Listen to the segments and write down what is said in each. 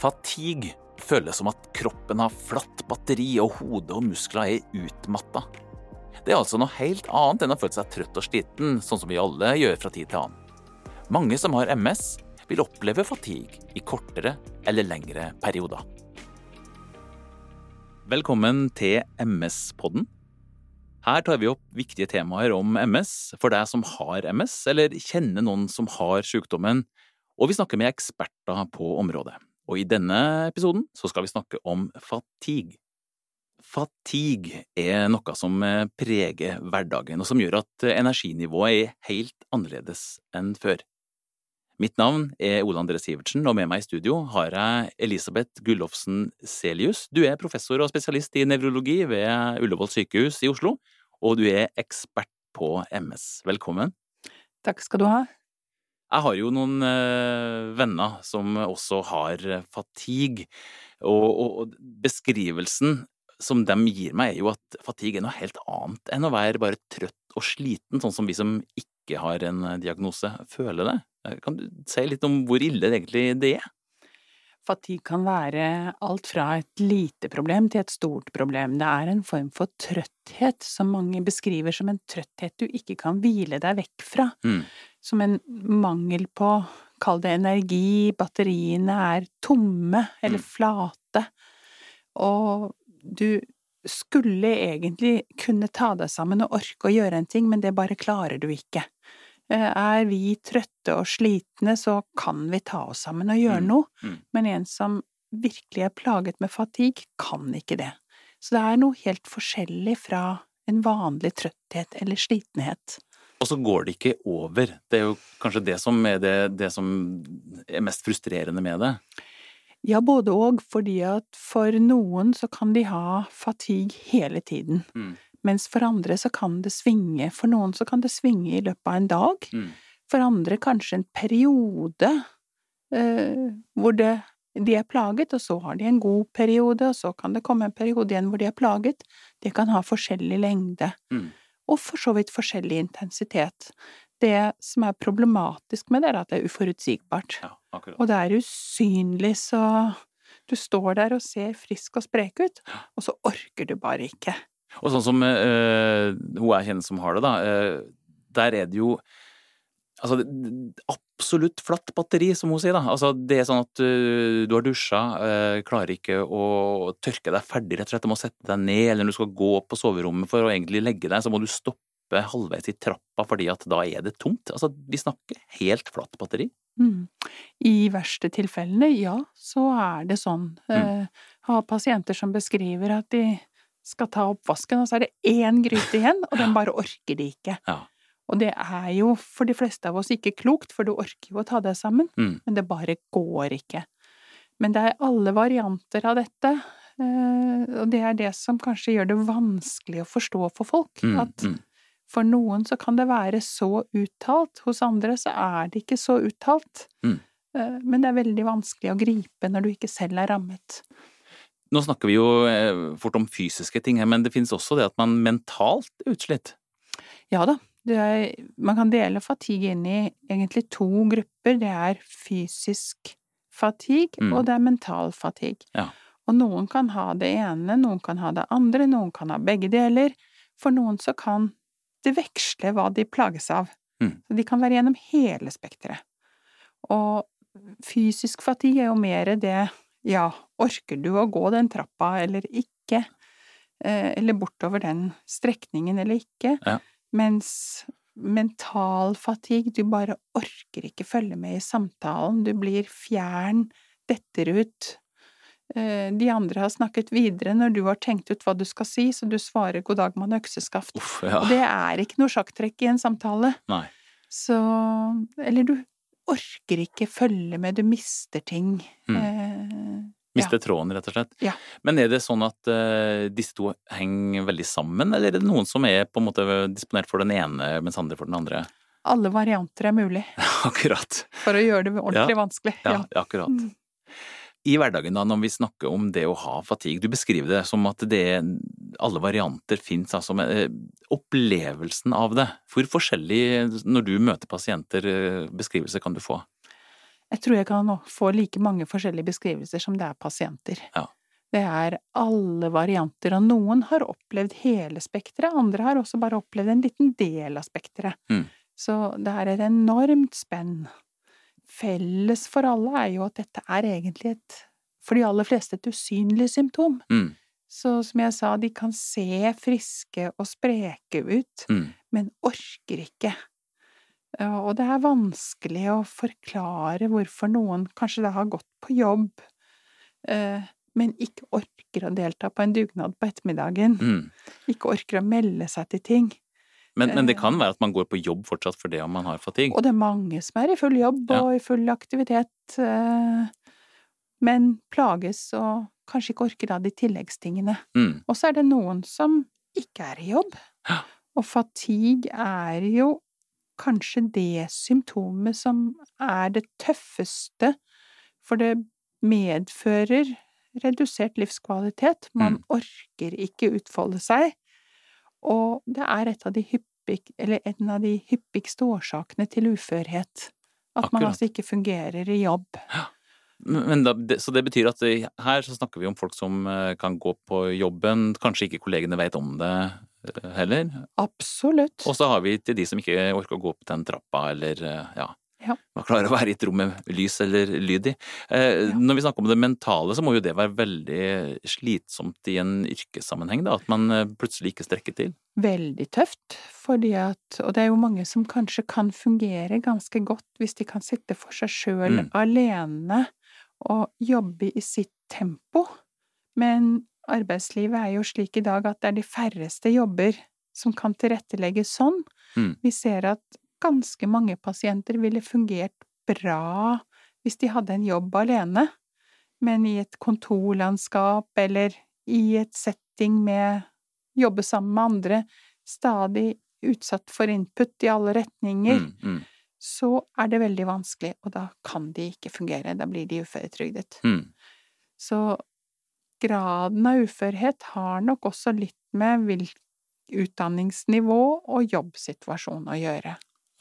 Fatigue føles som at kroppen har flatt batteri og hodet og muskler er utmatta. Det er altså noe helt annet enn å føle seg trøtt og sliten, sånn som vi alle gjør fra tid til annen. Mange som har MS, vil oppleve fatigue i kortere eller lengre perioder. Velkommen til MS-podden. Her tar vi opp viktige temaer om MS for deg som har MS, eller kjenner noen som har sykdommen, og vi snakker med eksperter på området. Og i denne episoden så skal vi snakke om fatigue. Fatigue er noe som preger hverdagen, og som gjør at energinivået er helt annerledes enn før. Mitt navn er Ole André Sivertsen, og med meg i studio har jeg Elisabeth Gullofsen Selius. Du er professor og spesialist i nevrologi ved Ullevål sykehus i Oslo, og du er ekspert på MS. Velkommen. Takk skal du ha. Jeg har jo noen øh, venner som også har fatigue, og, beskrivelsen som de gir meg, er jo at fatigue er noe helt annet enn å være bare trøtt og sliten, sånn som vi som ikke har en diagnose, føler det. Kan du si litt om hvor ille det egentlig det er? Fatigue kan være alt fra et lite problem til et stort problem. Det er en form for trøtthet som mange beskriver som en trøtthet du ikke kan hvile deg vekk fra. Mm. Som en mangel på, kall det energi, batteriene er tomme eller mm. flate. Og du skulle egentlig kunne ta deg sammen og orke å gjøre en ting, men det bare klarer du ikke. Eh, er vi trøtte og slitne, så kan vi ta oss sammen og gjøre mm. noe, mm. men en som virkelig er plaget med fatigue, kan ikke det. Så det er noe helt forskjellig fra en vanlig trøtthet eller slitenhet. Og så går det ikke over. Det er jo kanskje det som er det, det som er mest frustrerende med det? Ja, både og, fordi at for noen så kan de ha fatigue hele tiden. Mm. Mens for andre så kan det svinge. For noen så kan det svinge i løpet av en dag. Mm. For andre kanskje en periode eh, hvor det, de er plaget, og så har de en god periode, og så kan det komme en periode igjen hvor de er plaget. Det kan ha forskjellig lengde. Mm. Og for så vidt forskjellig intensitet. Det som er problematisk med det, er at det er uforutsigbart. Ja, og det er usynlig, så du står der og ser frisk og sprek ut, og så orker du bare ikke. Og sånn som uh, hun jeg kjenner som har det, da, uh, der er det jo Altså, absolutt flatt batteri, som hun sier, da. Altså, det er sånn at uh, du har dusja, klarer ikke å tørke deg ferdig, rett og slett. Du må sette deg ned, eller når du skal gå opp på soverommet for å egentlig legge deg, så må du stoppe halvveis i trappa fordi at da er det tomt. Altså, vi snakker helt flatt batteri. Mm. I verste tilfellene, ja, så er det sånn. Mm. har pasienter som beskriver at de skal ta oppvasken, og så er det én gryte igjen, og den bare orker de ikke. Ja. Og det er jo for de fleste av oss ikke klokt, for du orker jo å ta det sammen, mm. men det bare går ikke. Men det er alle varianter av dette, eh, og det er det som kanskje gjør det vanskelig å forstå for folk. Mm. At mm. for noen så kan det være så uttalt, hos andre så er det ikke så uttalt. Mm. Eh, men det er veldig vanskelig å gripe når du ikke selv er rammet. Nå snakker vi jo eh, fort om fysiske ting her, men det finnes også det at man mentalt er utslitt? Ja da. Er, man kan dele fatigue inn i egentlig to grupper. Det er fysisk fatigue, mm. og det er mental fatigue. Ja. Og noen kan ha det ene, noen kan ha det andre, noen kan ha begge deler. For noen så kan det veksle hva de plages av. Mm. Så de kan være gjennom hele spekteret. Og fysisk fatigue er jo mer det ja, orker du å gå den trappa eller ikke? Eh, eller bortover den strekningen eller ikke? Ja. Mens mental fatigue, du bare orker ikke følge med i samtalen, du blir fjern, detter ut. Eh, de andre har snakket videre når du har tenkt ut hva du skal si, så du svarer god dag mann økseskaft. Uff, ja. Og det er ikke noe sjakktrekk i en samtale. Nei. Så Eller du orker ikke følge med, du mister ting. Mm. Eh, Mister ja. tråden, rett og slett. Ja. Men er det sånn at uh, disse to henger veldig sammen, eller er det noen som er på en måte disponert for den ene, mens andre for den andre? Alle varianter er mulig. akkurat. For å gjøre det ordentlig ja. vanskelig. Ja, akkurat. Mm. I hverdagen, da, når vi snakker om det å ha fatigue, du beskriver det som at det er, alle varianter fins, altså med eh, opplevelsen av det. Hvor forskjellig, når du møter pasienter, beskrivelse kan du få? Jeg tror jeg kan få like mange forskjellige beskrivelser som det er pasienter. Ja. Det er alle varianter, og noen har opplevd hele spekteret, andre har også bare opplevd en liten del av spekteret. Mm. Så det er et enormt spenn. Felles for alle er jo at dette er egentlig et, for de aller fleste, et usynlig symptom. Mm. Så som jeg sa, de kan se friske og spreke ut, Mm. men orker ikke. Og det er vanskelig å forklare hvorfor noen kanskje da har gått på jobb, eh, men ikke orker å delta på en dugnad på ettermiddagen. Mm. Ikke orker å melde seg til ting. Men, men, det Eh. kan være at man går på jobb fortsatt for det om man har fatigue. Og det er mange som er i full jobb Ja. og i full aktivitet, eh, men plages og kanskje ikke orker da de tilleggstingene. Mm. Og så er det noen som ikke er i jobb. Ja. Og fatigue er jo kanskje det symptomet som er det tøffeste, for det medfører redusert livskvalitet. Man Mm. orker ikke utfolde seg. Og det er et av de hyppig, eller en av de hyppigste årsakene til uførhet. At man altså ikke fungerer i jobb. Men da, så det betyr at her så snakker vi om folk som eh, kan gå på jobben, kanskje ikke kollegene vet om det heller. Absolutt. Og så har vi til de som ikke orker å gå opp den trappa, eller eh, ja, Ja. man klarer å være i et rom med lys eller lyd i. Eh, Ja. Når vi snakker om det mentale, så må jo det være veldig slitsomt i en yrkessammenheng, da, at man eh, plutselig ikke strekker til. veldig tøft, fordi at Og det er jo mange som kanskje kan fungere ganske godt hvis de kan sitte for seg sjøl Mm. alene og jobbe i sitt tempo, men arbeidslivet er jo slik i dag at det er de færreste jobber som kan tilrettelegges sånn. Mm. Vi ser at ganske mange pasienter ville fungert bra hvis de hadde en jobb alene, men i et kontorlandskap eller i et setting med jobbe sammen med andre, stadig utsatt for input i alle retninger, Mm, mm, så er det veldig vanskelig, og da kan de ikke fungere, da blir de uføretrygdet. mm. Så graden av uførhet har nok også litt med hvilket utdanningsnivå og jobbsituasjon å gjøre.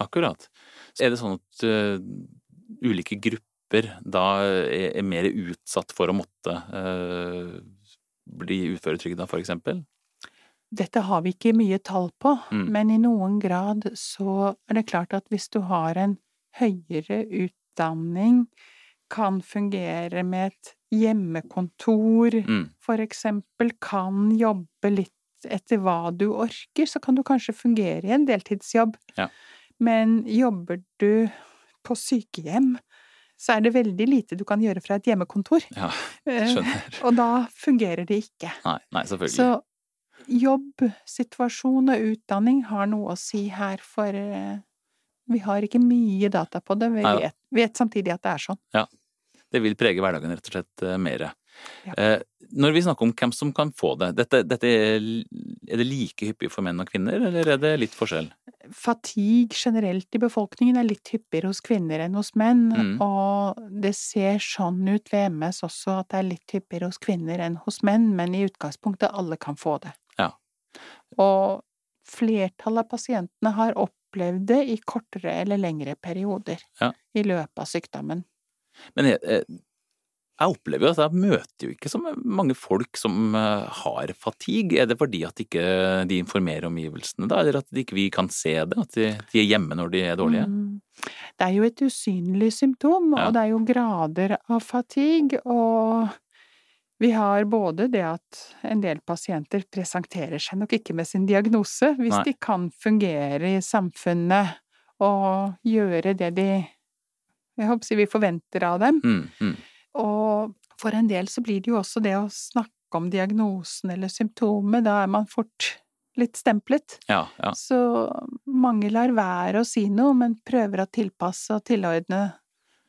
Akkurat. Så er det sånn at uh, ulike grupper da er, er mer utsatt for å måtte uh, bli uføretrygda, for eksempel? Dette har vi ikke mye tall på, Mm. men i noen grad så er det klart at hvis du har en høyere utdanning, kan fungere med et hjemmekontor, Mm, for eksempel, kan jobbe litt etter hva du orker, så kan du kanskje fungere i en deltidsjobb. Ja. Men jobber du på sykehjem, så er det veldig lite du kan gjøre fra et hjemmekontor. ja, Eh, skjønner. Og da fungerer det ikke. Nei, nei, selvfølgelig. Så jobb, situasjon og utdanning har noe å si her, for eh, vi har ikke mye data på det. Vi vet, vet samtidig at det er sånn. Det vil prege hverdagen rett og slett eh, mer. Ja. Eh, når vi snakker om hvem som kan få det, dette, dette er, er det like hyppig for menn og kvinner, eller er det litt forskjell? Fatigue generelt i befolkningen er litt hyppigere hos kvinner enn hos menn, Mm. og det ser sånn ut ved MS også at det er litt hyppigere hos kvinner enn hos menn, men i utgangspunktet alle kan få det. Ja. Og flertallet av pasientene har opplevd det i kortere eller lengre perioder Ja. i løpet av sykdommen. Men jeg, eh, jeg opplever jo at jeg møter jo ikke så mange folk som eh, har fatigue. Er det fordi at ikke de informerer omgivelsene da, eller at ikke vi kan se det? At de, de er hjemme når de er dårlige? Mm. Det er jo et usynlig symptom, Ja. og det er jo grader av fatigue, og vi har både det at en del pasienter presenterer seg nok ikke med sin diagnose, hvis Nei. de kan fungere i samfunnet og gjøre det de jeg håper si vi forventer av dem. Mm, mm. Og for en del så blir det jo også det å snakke om diagnosen eller symptomet, da er man fort litt stemplet. Ja, ja. Så mange lar være å si noe, men prøver å tilpasse og tilordne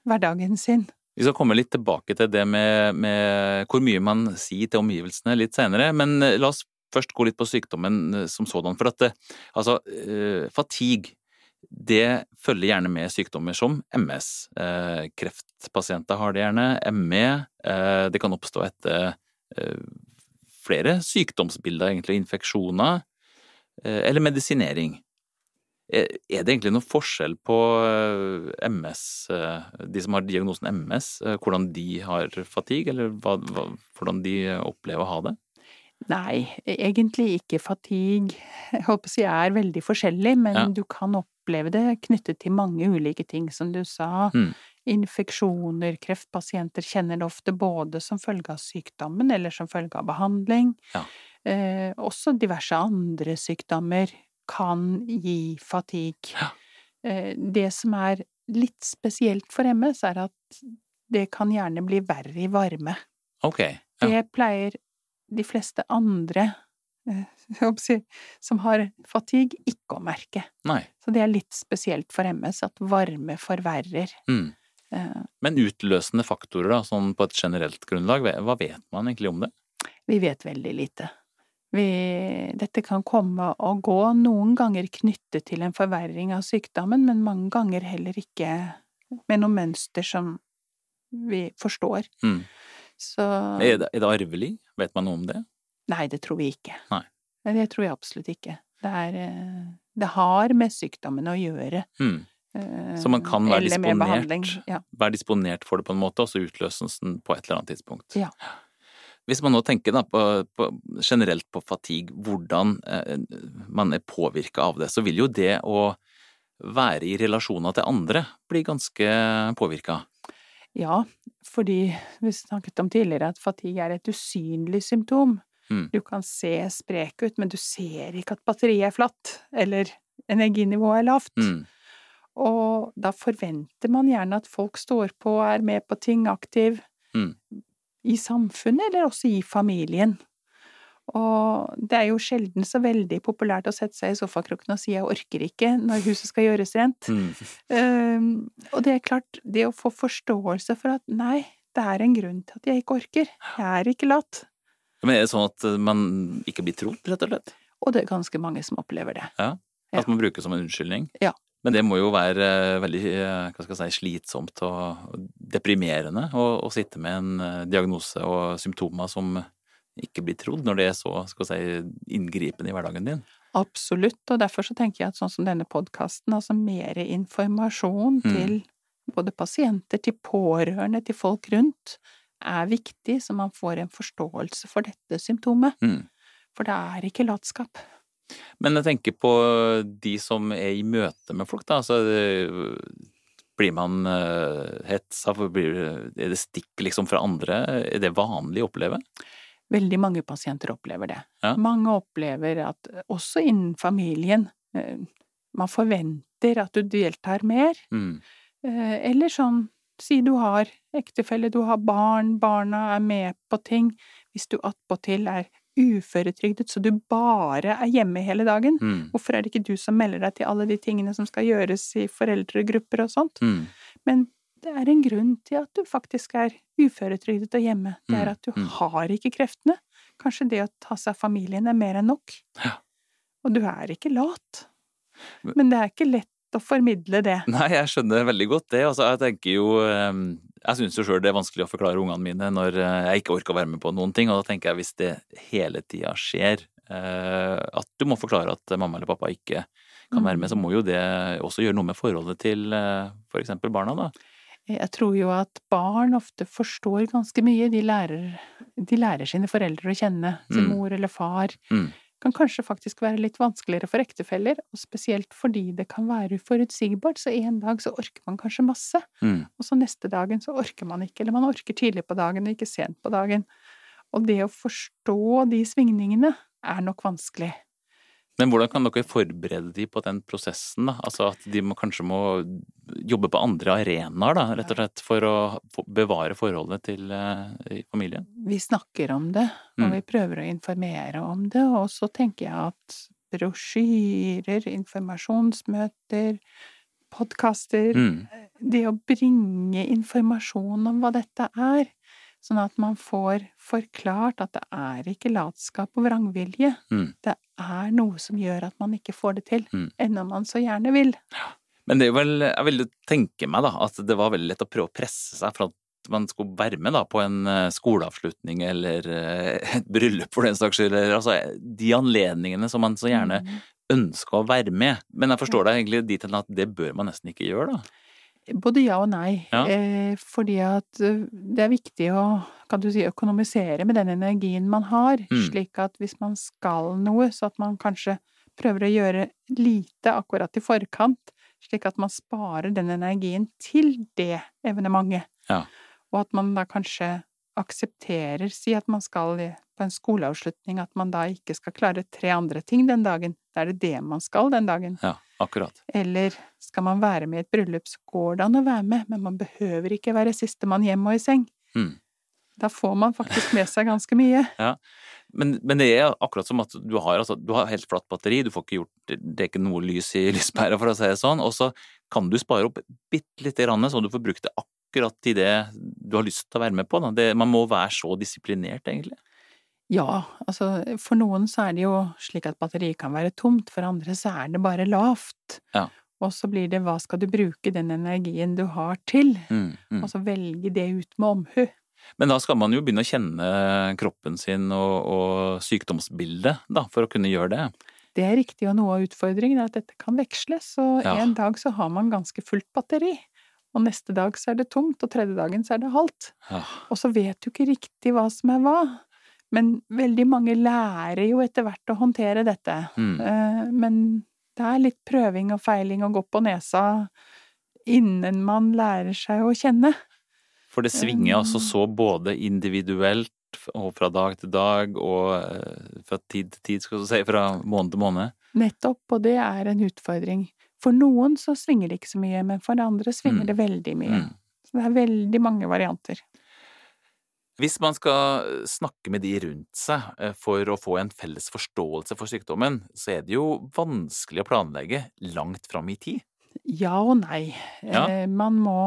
hverdagen sin. Vi skal komme litt tilbake til det med, med hvor mye man sier til omgivelsene litt senere, men eh, la oss først gå litt på sykdommen eh, som sådan. For at det, altså, eh, fatigue, det følger gjerne med sykdommer som MS. Eh, kreftpasienter har det gjerne, ME. Eh, det kan oppstå etter eh, flere sykdomsbilder, egentlig, infeksjoner, eller medisinering. Er det egentlig noen forskjell på MS, de som har diagnosen MS, hvordan de har fatigue, eller hva, hvordan de opplever å ha det? Nei, egentlig ikke. Fatigue jeg håper å si, er veldig forskjellig, men ja. du kan oppleve det knyttet til mange ulike ting, som du sa. Mm. Infeksjoner, kreftpasienter kjenner det ofte både som følge av sykdommen eller som følge av behandling. Ja. Eh, også diverse andre sykdommer kan gi fatigue. Ja. Eh, det som er litt spesielt for MS, er at det kan gjerne bli verre i varme. Okay. Ja. Det pleier de fleste andre eh, som har fatigue, ikke å merke. Nei. Så det er litt spesielt for MS at varme forverrer. Mm. Eh. Men utløsende faktorer, da, sånn på et generelt grunnlag, hva vet man egentlig om det? Vi vet veldig lite. Vi, dette kan komme og gå, noen ganger knyttet til en forverring av sykdommen, men mange ganger heller ikke med noe mønster som vi forstår. Mm. Så er det, er det arvelig? Vet man noe om det? Nei, det tror vi ikke. Nei. Det tror jeg absolutt ikke. Det, er, eh, det har med sykdommen å gjøre. Mm. Så man kan være disponert, ja. være disponert for det på en måte, og så utløses den på et eller annet tidspunkt. Ja. Hvis man nå tenker på, på, generelt på fatigue, hvordan eh, man er påvirka av det, så vil jo det å være i relasjoner til andre bli ganske påvirka. Ja, fordi vi snakket om tidligere at fatigue er et usynlig symptom. Mm. Du kan se sprek ut, men du ser ikke at batteriet er flatt, eller energinivået er lavt. Mm. Og da forventer man gjerne at folk står på og er med på ting, aktiv, mm. i samfunnet eller også i familien. Og det er jo sjelden så veldig populært å sette seg i sofakroken og si 'jeg orker ikke' når huset skal gjøres rent. Mm. Um, og det er klart, det å få forståelse for at nei, det er en grunn til at jeg ikke orker. Jeg er ikke lat. Men er det sånn at man ikke blir trodd, rett og slett? Og det er ganske mange som opplever det. Ja, At man bruker som en unnskyldning? Ja. Men det må jo være eh, veldig eh, hva skal jeg si, slitsomt og deprimerende å, å sitte med en eh, diagnose og symptomer som ikke blir trodd når det er så skal si, inngripende i hverdagen din. Absolutt, og derfor så tenker jeg at sånn som denne podkasten, altså mer informasjon mm. til både pasienter, til pårørende, til folk rundt, er viktig, så man får en forståelse for dette symptomet. Mm. For det er ikke latskap. Men jeg tenker på de som er i møte med folk, da. Altså, blir man uh, hetsa? Er det stikk liksom fra andre? Er det vanlig å oppleve? Veldig mange pasienter opplever det. Ja. Mange opplever at også innen familien eh, man forventer at du deltar mer. Mm. Eh, eller sånn si du har ektefelle, du har barn, barna er med på ting. Hvis du attpåtil er uføretrygdet så du bare er hjemme hele dagen, mm. hvorfor er det ikke du som melder deg til alle de tingene som skal gjøres i foreldregrupper og sånt? Mm. Men det er en grunn til at du faktisk er uføretrygdet og hjemme. Det er mm, at du mm. har ikke kreftene. Kanskje det å ta seg av familien er mer enn nok. Ja. Og du er ikke lat. Men det er ikke lett å formidle det. Nei, jeg skjønner veldig godt det. Altså, jeg tenker jo ehm, Jeg syns jo sjøl det er vanskelig å forklare ungene mine når eh, jeg ikke orker å være med på noen ting, og da tenker jeg hvis det hele tida skjer, eh, at du må forklare at mamma eller pappa ikke kan være med, så mm. må jo det også gjøre noe med forholdet til f.eks. for eksempel barna, da. Jeg tror jo at barn ofte forstår ganske mye. De lærer, de lærer sine foreldre å kjenne, sin mm. mor eller far. Mm. Kan kanskje faktisk være litt vanskeligere for ektefeller, og spesielt fordi det kan være uforutsigbart. Så en dag så orker man kanskje masse, mm. og så neste dagen så orker man ikke. Eller man orker tidlig på dagen og ikke sent på dagen. Og det å forstå de svingningene er nok vanskelig. Men hvordan kan dere forberede de på den prosessen? da? Altså At de må, kanskje må jobbe på andre arenaer, da, rett og slett, for å bevare forholdet til uh, familien? Vi snakker om det, og mm. vi prøver å informere om det. Og så tenker jeg at brosjyrer, informasjonsmøter, podkaster mm. Det å bringe informasjon om hva dette er, Sånn at man får forklart at det er ikke latskap og vrangvilje. Mm. Det er noe som gjør at man ikke får det til, mm. enda man så gjerne vil. Men det er vel, jeg ville tenke meg da, at det var veldig lett å prøve å presse seg for at man skulle være med da på en eh, skoleavslutning eller eh, et bryllup for den saks skyld. Altså, de anledningene som man så gjerne mm. ønska å være med. Men jeg forstår deg egentlig dit hen at det bør man nesten ikke gjøre, da? Både ja og nei. Ja. Eh, fordi at eh, det er viktig å, kan du si, økonomisere med den energien man har, mm. slik at hvis man skal noe, så at man kanskje prøver å gjøre lite akkurat i forkant, slik at man sparer den energien til det evenementet. Ja. Og at man da kanskje aksepterer, si at man skal på en skoleavslutning, at man da ikke skal klare tre andre ting den dagen. Da er det det man skal den dagen. Ja, akkurat. Eller skal man være med i et bryllup, så går det an å være med, men man behøver ikke være sistemann hjem og i seng. Mm. Da får man faktisk med seg ganske mye. ja. Men, men, det er akkurat som at du har, altså, du har helt flatt batteri, du får ikke gjort Det er ikke noe lys i lyspæra, for å si det sånn, og så kan du spare opp bitte lite grann, så du får brukt det akkurat i det du har lyst til å være med på. Det, man må være så disiplinert, egentlig. Ja, altså for noen så er det jo slik at batteriet kan være tomt, for andre så er det bare lavt. Ja. Og så blir det hva skal du bruke den energien du har til, mm, mm. og så velge det ut med omhu. Men da skal man jo begynne å kjenne kroppen sin og, og sykdomsbildet, da, for å kunne gjøre det. Det er riktig, og noe av utfordringen er at dette kan veksles, og ja. en dag så har man ganske fullt batteri. Og neste dag så er det tomt, og tredje dagen så er det halvt. Ja. Og så vet du ikke riktig hva som er hva. Men veldig mange lærer jo etter hvert å håndtere dette. Mm. Eh, men det er litt prøving og feiling og gå på nesa innen man lærer seg å kjenne. For det svinger altså så både individuelt og fra dag til dag og eh, fra tid til tid, skal du si, fra måned til måned? Nettopp, og det er en utfordring. For noen så svinger det ikke så mye, men for andre svinger mm. det veldig mye. Mm. Så det er veldig mange varianter. Hvis man skal snakke med de rundt seg eh, for å få en felles forståelse for sykdommen, så er det jo vanskelig å planlegge langt fram i tid. Ja og nei. Ja. Eh, man må,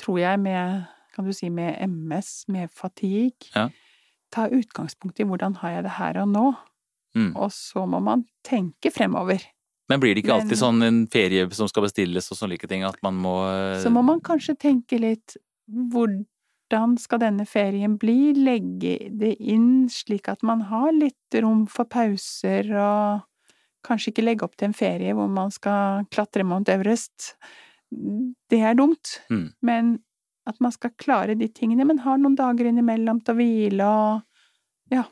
tror jeg, med, kan du si, med MS, med fatigue, ja. ta utgangspunkt i hvordan har jeg det her og nå, mm. og så må man tenke fremover. Men blir det ikke alltid sånn en ferie som skal bestilles og sånne like ting, at man må Så må man kanskje tenke litt hvordan skal denne ferien bli, legge det inn slik at man har litt rom for pauser og kanskje ikke legge opp til en ferie hvor man skal klatre Mount Everest. Det er dumt. Mm. Men at man skal klare de tingene, men har noen dager innimellom til å hvile og ja.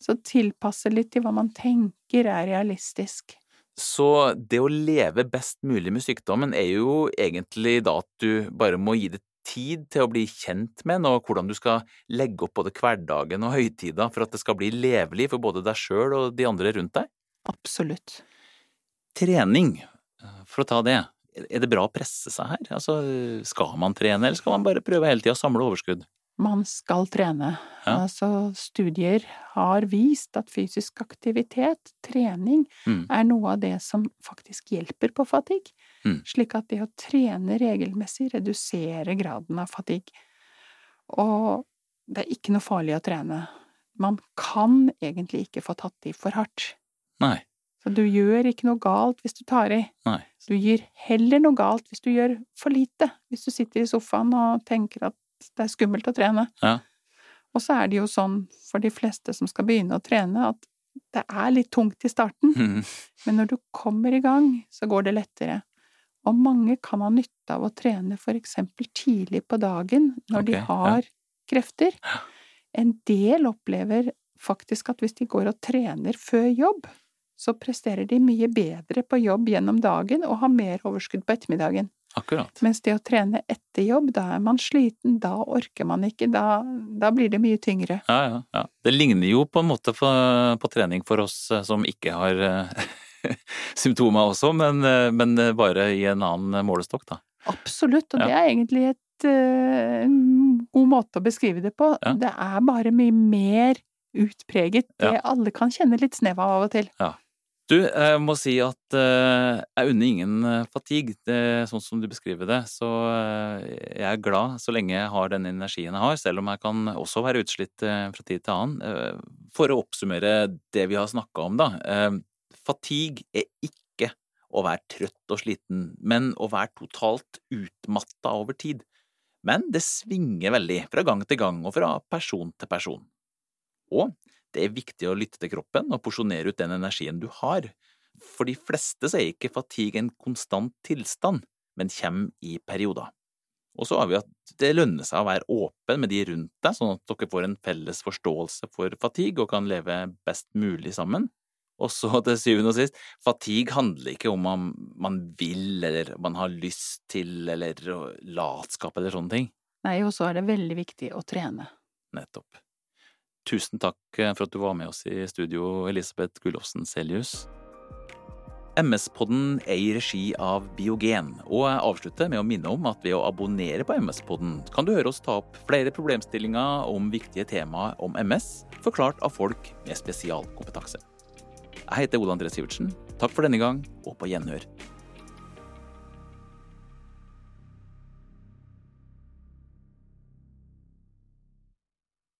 Så tilpasse litt til hva man tenker er realistisk. Så det å leve best mulig med sykdommen er jo egentlig da at du bare må gi det tid til å bli kjent med den, og hvordan du skal legge opp både hverdagen og høytida for at det skal bli levelig for både deg sjøl og de andre rundt deg? Absolutt. Trening, for å ta det, er det bra å presse seg her? Altså, skal man trene, eller skal man bare prøve hele tida å samle overskudd? Man skal trene. Ja. Altså, studier har vist at fysisk aktivitet, trening, mm. er noe av det som faktisk hjelper på fatigue. Mm. Slik at det å trene regelmessig reduserer graden av fatigue. Og det er ikke noe farlig å trene. Man kan egentlig ikke få tatt i for hardt. Nei. Så du gjør ikke noe galt hvis du tar i. Nei. Du gjør heller noe galt hvis du gjør for lite. Hvis du sitter i sofaen og tenker at det er skummelt å trene. Ja. Og så er det jo sånn for de fleste som skal begynne å trene, at det er litt tungt i starten, mm. men når du kommer i gang, så går det lettere. Og mange kan ha nytte av å trene for eksempel tidlig på dagen, når okay, de har ja. krefter. En del opplever faktisk at hvis de går og trener før jobb, så presterer de mye bedre på jobb gjennom dagen og har mer overskudd på ettermiddagen. Akkurat. Mens det å trene etter jobb, da er man sliten, da orker man ikke, da, da blir det mye tyngre. Ja, ja, ja. Det ligner jo på en måte på, på trening for oss eh, som ikke har eh, symptomer også, men, eh, men, bare i en annen målestokk, da. Absolutt, og det er egentlig et, en god måte å beskrive det på. Det er bare mye mer utpreget. Det alle kan kjenne litt snev av av og til. Ja. Du, jeg må si at uh, jeg unner ingen uh, fatigue, det, sånn som du beskriver det. Så jeg er glad så lenge jeg har den energien jeg har, selv om jeg kan også være utslitt fra tid til annen. for å oppsummere det vi har snakka om, da. fatigue er ikke å være trøtt og sliten, men å være totalt utmatta over tid. Men det svinger veldig fra gang til gang og fra person til person. Og det er viktig å lytte til kroppen og porsjonere ut den energien du har. For de fleste så er ikke fatigue en konstant tilstand, men kommer i perioder. Og så har vi at det lønner seg å være åpen med de rundt deg, sånn at dere får en felles forståelse for fatigue og kan leve best mulig sammen. Og så til syvende og sist, fatigue handler ikke om om man vil eller man har lyst til eller latskap eller sånne ting. Nei, og så er det veldig viktig å trene. Nettopp. Tusen takk for at du var med oss i studio, Elisabeth Gullofsen Selius. MS-podden er i regi av Biogen, og jeg avslutter med å minne om at ved å abonnere på MS-podden kan du høre oss ta opp flere problemstillinger om viktige temaer om MS, forklart av folk med spesialkompetanse. Jeg heter Ole André Sivertsen. Takk for denne gang, og på gjenhør.